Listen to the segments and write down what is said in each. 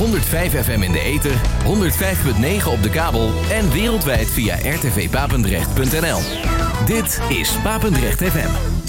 105 FM in de ether, 105.9 op de kabel en wereldwijd via rtvpapendrecht.nl. Dit is Papendrecht FM.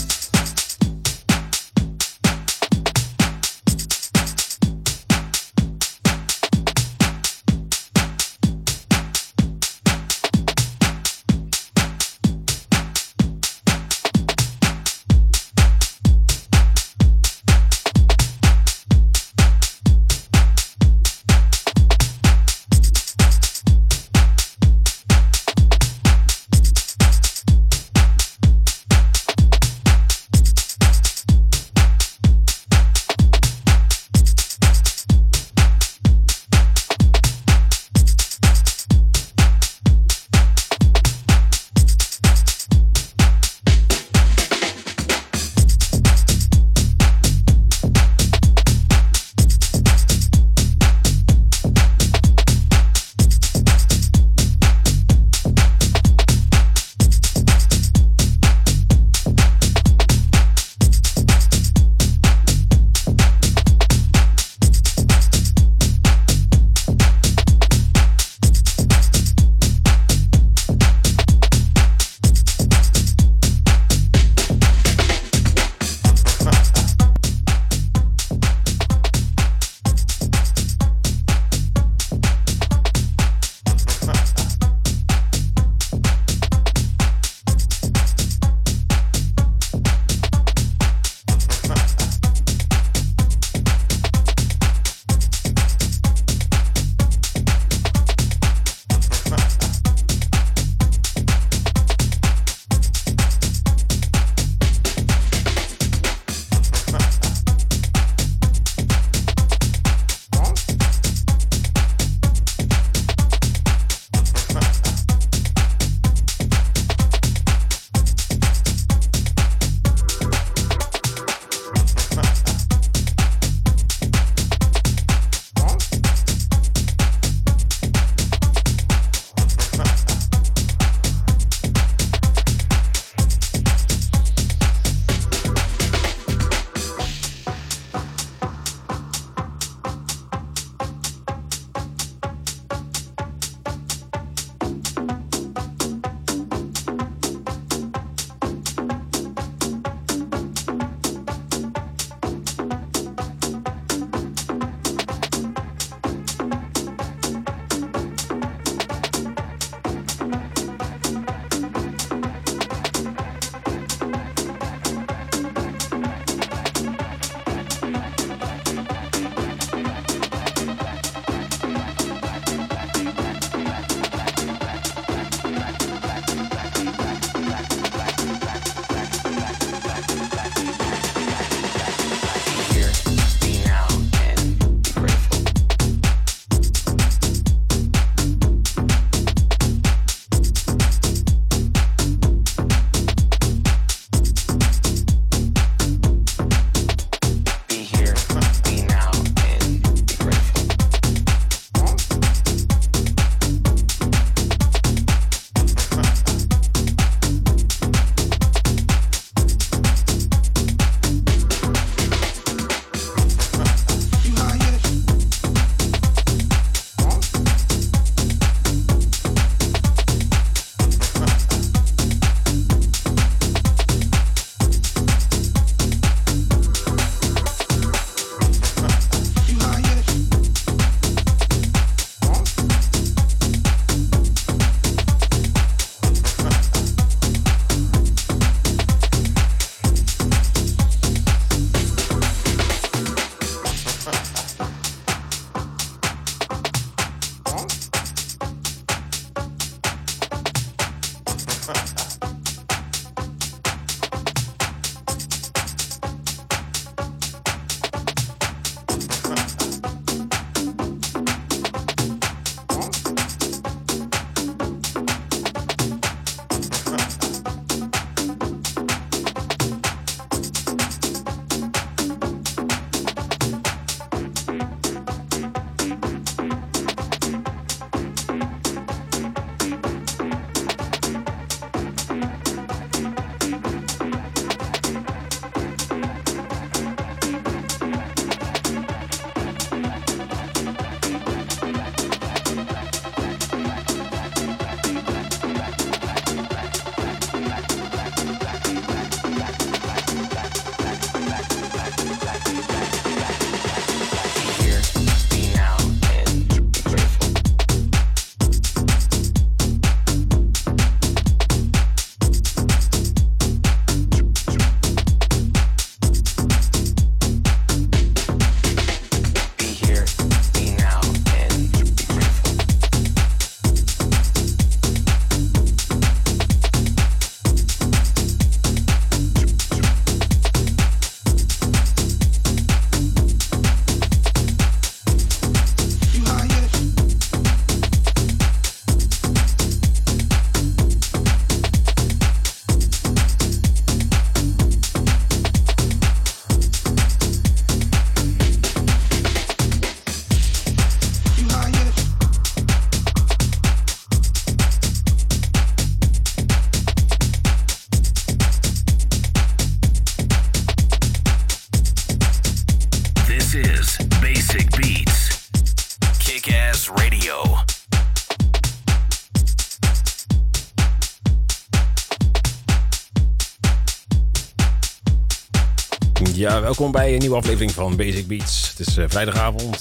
Bij een nieuwe aflevering van Basic Beats. Het is uh, vrijdagavond,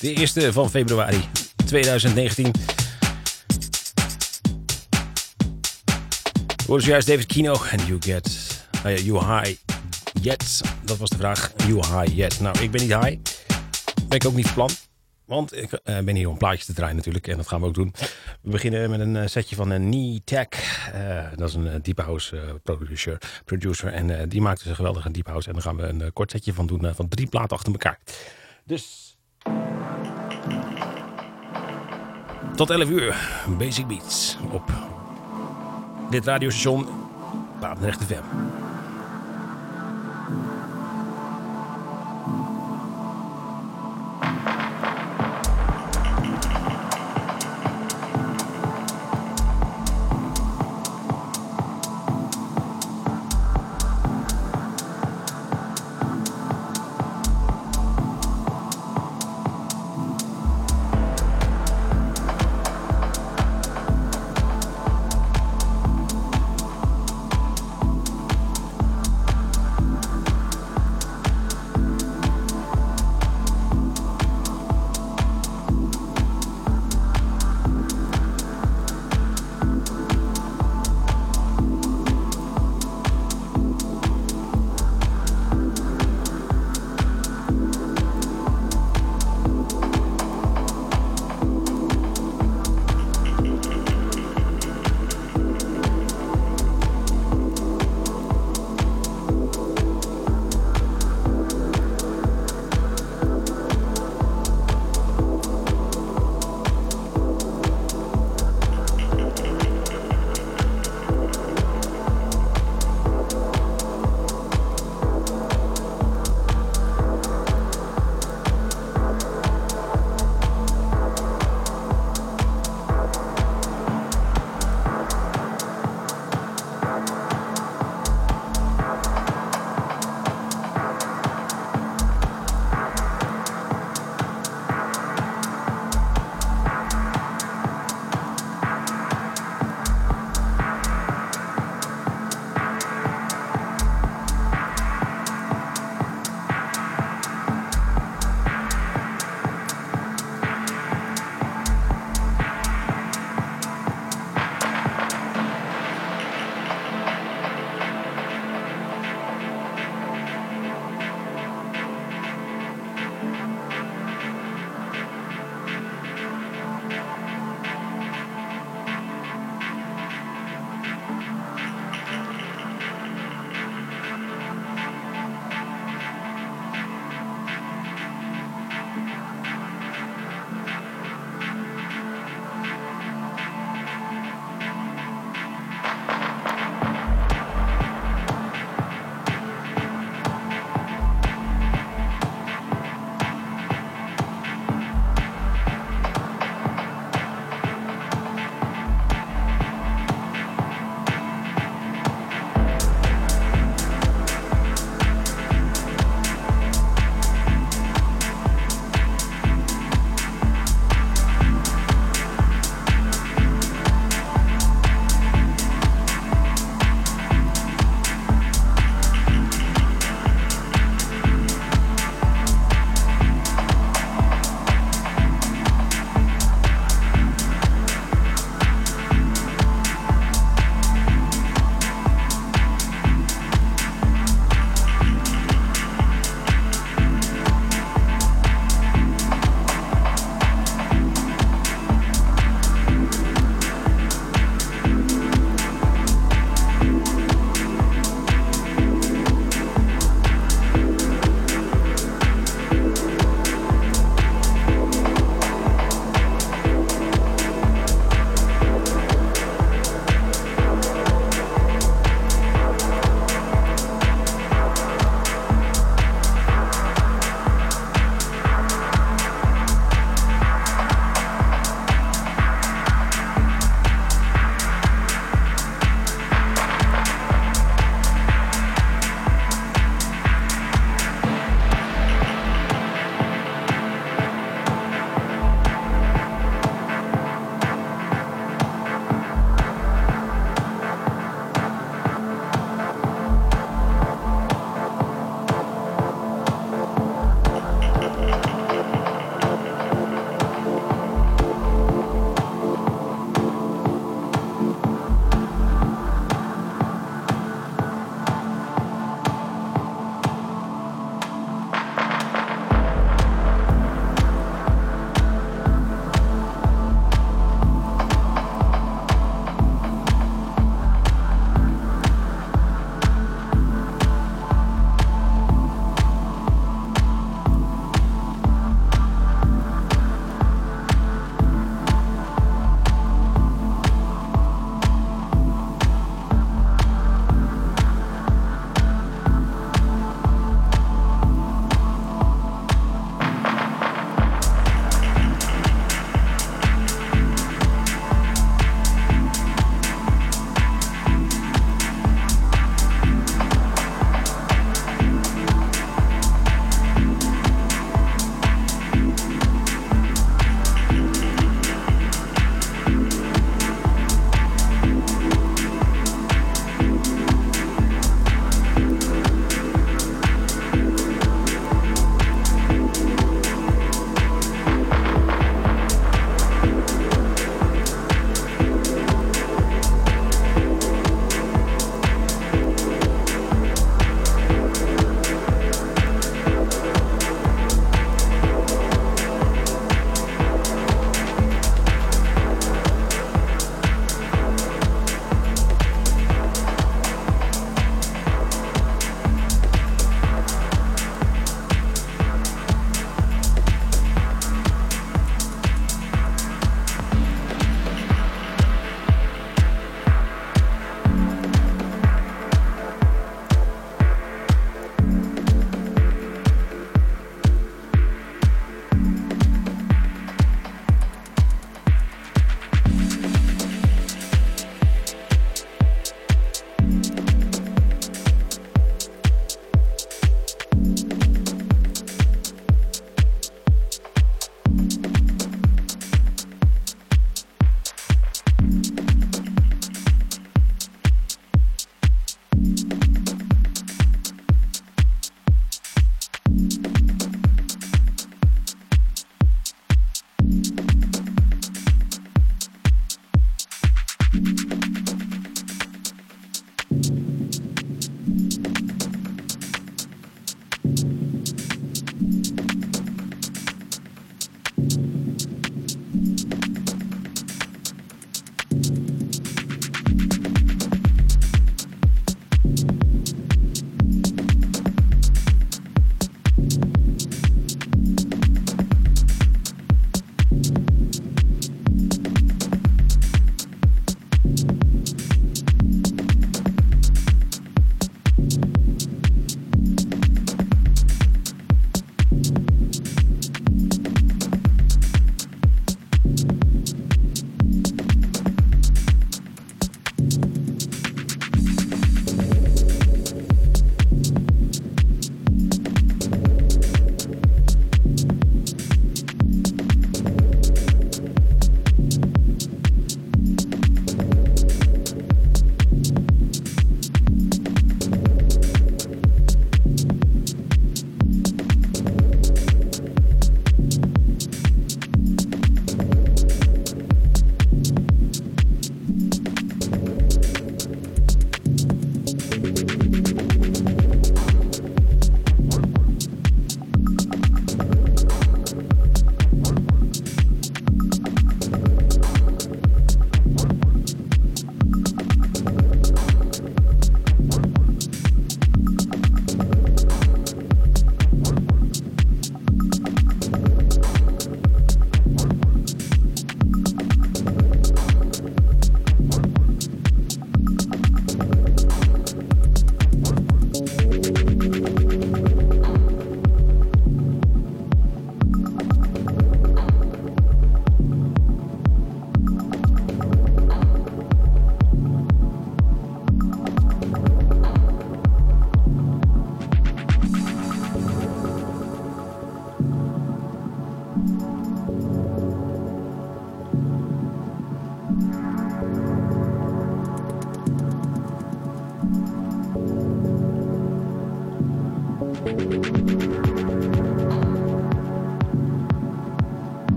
de eerste van februari 2019. Hoorde juist David Kino en You Get uh, You High Yet. Dat was de vraag. You High Yet. Nou, ik ben niet high. Ben ik ook niet van plan. Want ik uh, ben hier om plaatjes te draaien natuurlijk. En dat gaan we ook doen. We beginnen met een setje van een Knee Tech. Uh, dat is een deep house producer, producer. En die maakt dus een geweldige deep house. En daar gaan we een kort setje van doen. van drie platen achter elkaar. Dus... Tot 11 uur. Basic Beats. Op dit radiostation. Papendrecht FM.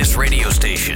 This radio station.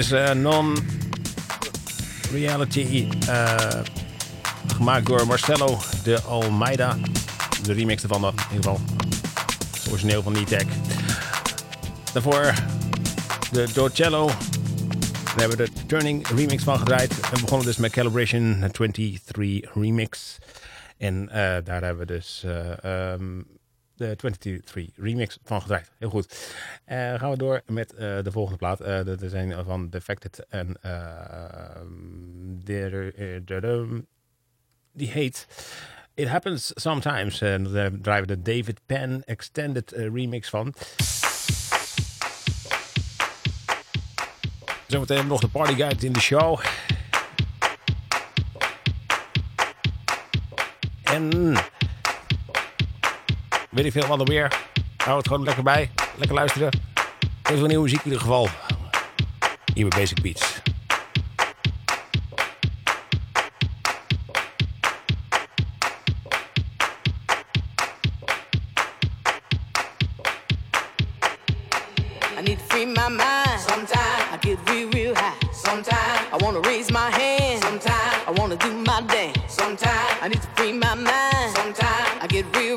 Is uh, Non-Reality. Uh, gemaakt door Marcelo de Almeida. De remix ervan in ieder geval. Het origineel van E-Tech. Daarvoor de Docello. Daar hebben we de Turning remix van gedraaid. We begonnen dus met Calibration 23 remix. En uh, daar hebben we dus um, de 23 remix van gedraaid. Heel goed. Uh, gaan we door met de volgende plaat. dat zijn van Defected en de, die heet It Happens Sometimes. En daar draaien we de David Penn Extended remix van. Zometeen nog de partyguide in de show. En weet ik veel wat er weer. Hou het gewoon lekker bij. Lekker luisteren. Er is wel nieuwe muziek in ieder geval. Hier bij Basic Beats. I need to free my mind. Sometimes I get real, real high. Sometimes I wanna raise my hand. Sometimes I wanna do my dance. Sometimes I need to free my mind. Sometimes I get real,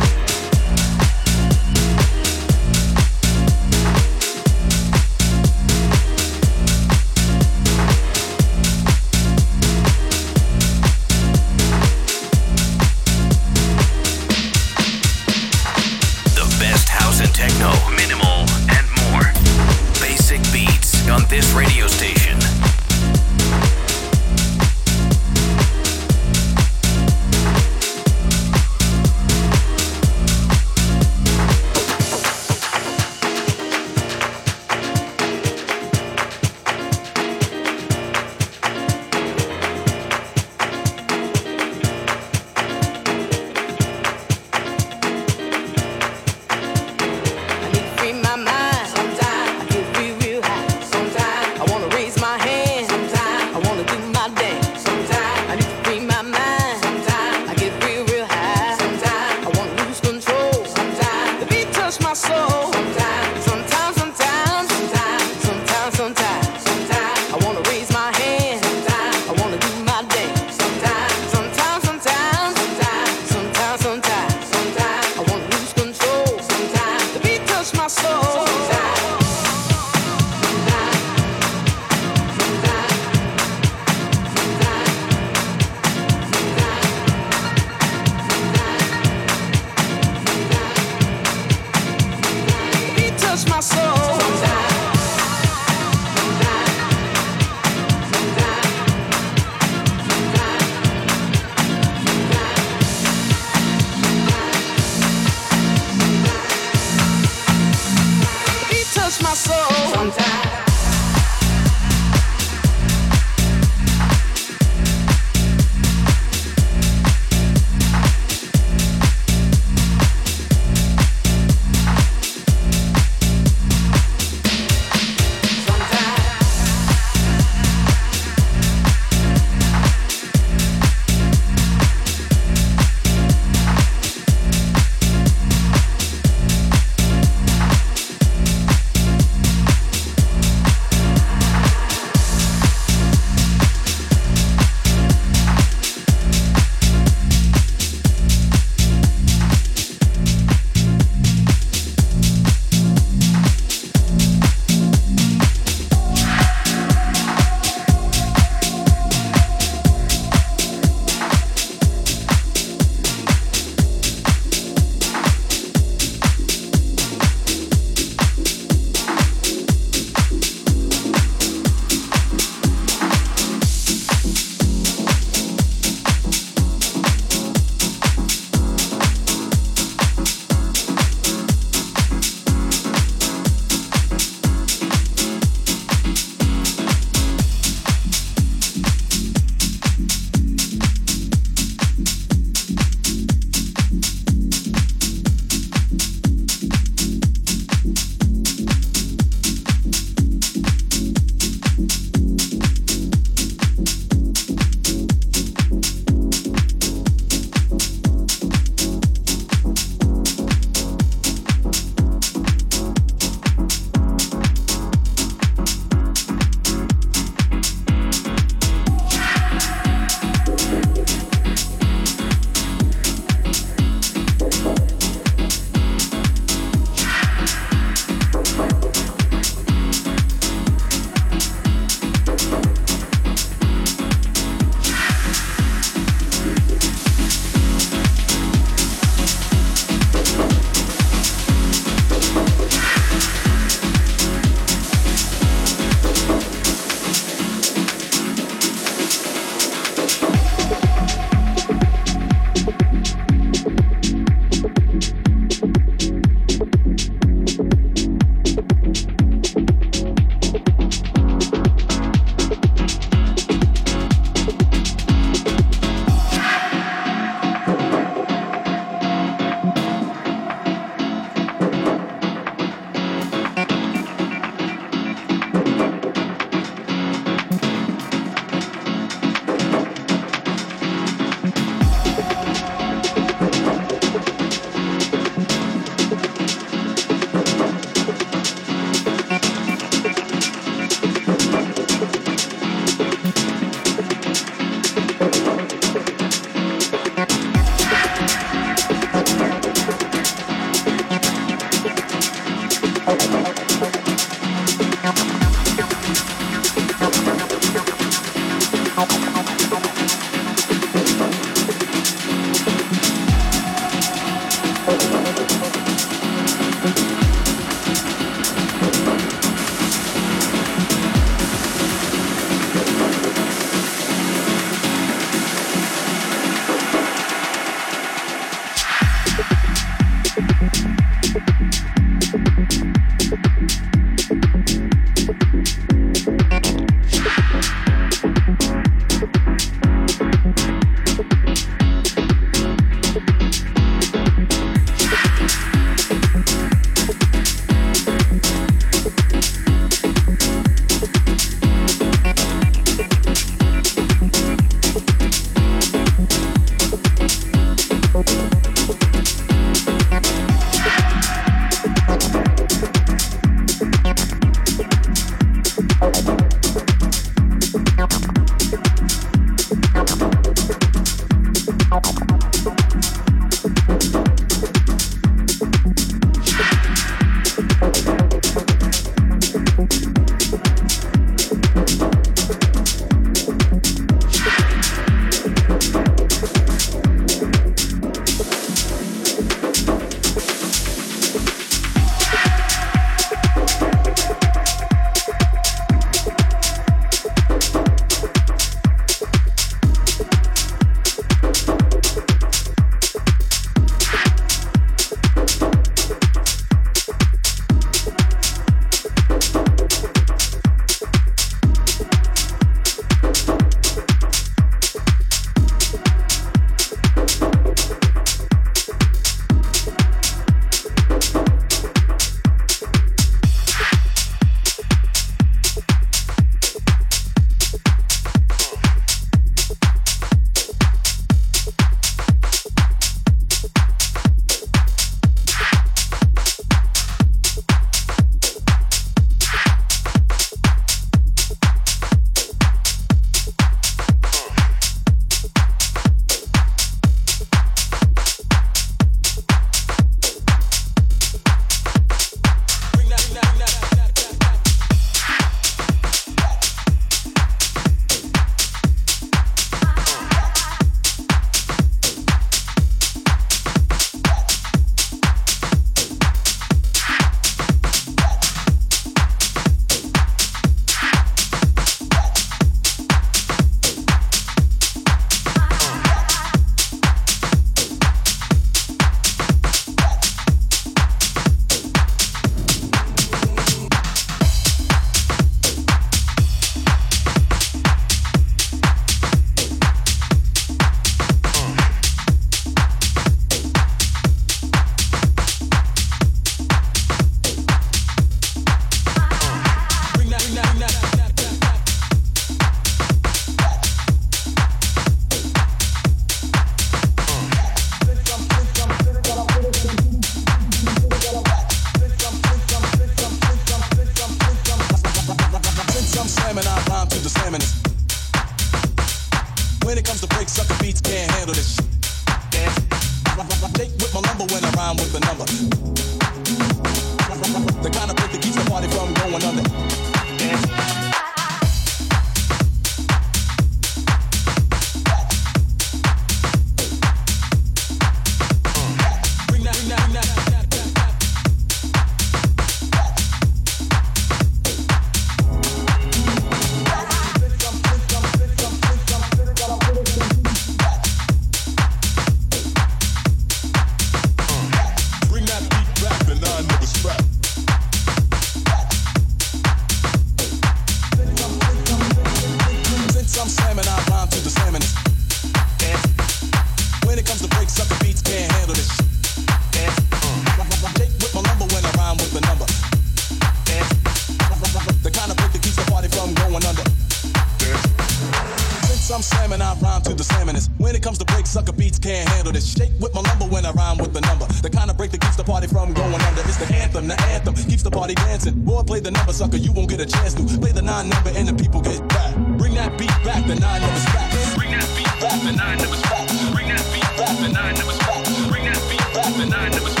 Boy, play the number, sucker, you won't get a chance to. Play the nine number and the people get back. Bring that beat back, the nine numbers back. Bring that beat back, the nine numbers back. Bring that beat back, the nine numbers back. Bring that beat back, the nine numbers back.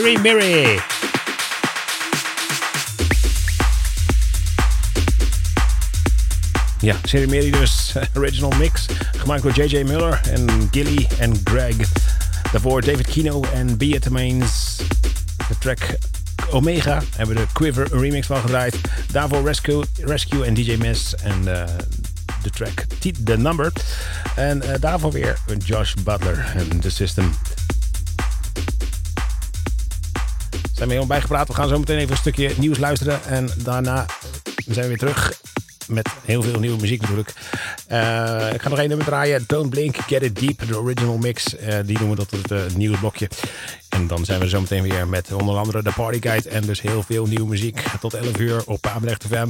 Siri Miri. Ja, Siri Miri dus. Original mix. Gemaakt door J.J. Miller en Gilly en Greg. Daarvoor David Kino en Beatamains. De track Omega hebben we de Quiver remix van gedraaid. Daarvoor Rescue, Rescue en DJ Miss en uh, de track The Number. En uh, daarvoor weer Josh Butler en The System. Zijn we helemaal bijgepraat. We gaan zo meteen even een stukje nieuws luisteren. En daarna zijn we weer terug met heel veel nieuwe muziek natuurlijk. Uh, ik ga nog één nummer draaien. Don't Blink, Get It Deep, de original mix. Uh, die noemen dat het uh, nieuwe blokje. En dan zijn we zo meteen weer met onder andere de Party Guide. En dus heel veel nieuwe muziek. Tot 11 uur op Pabrecht FM.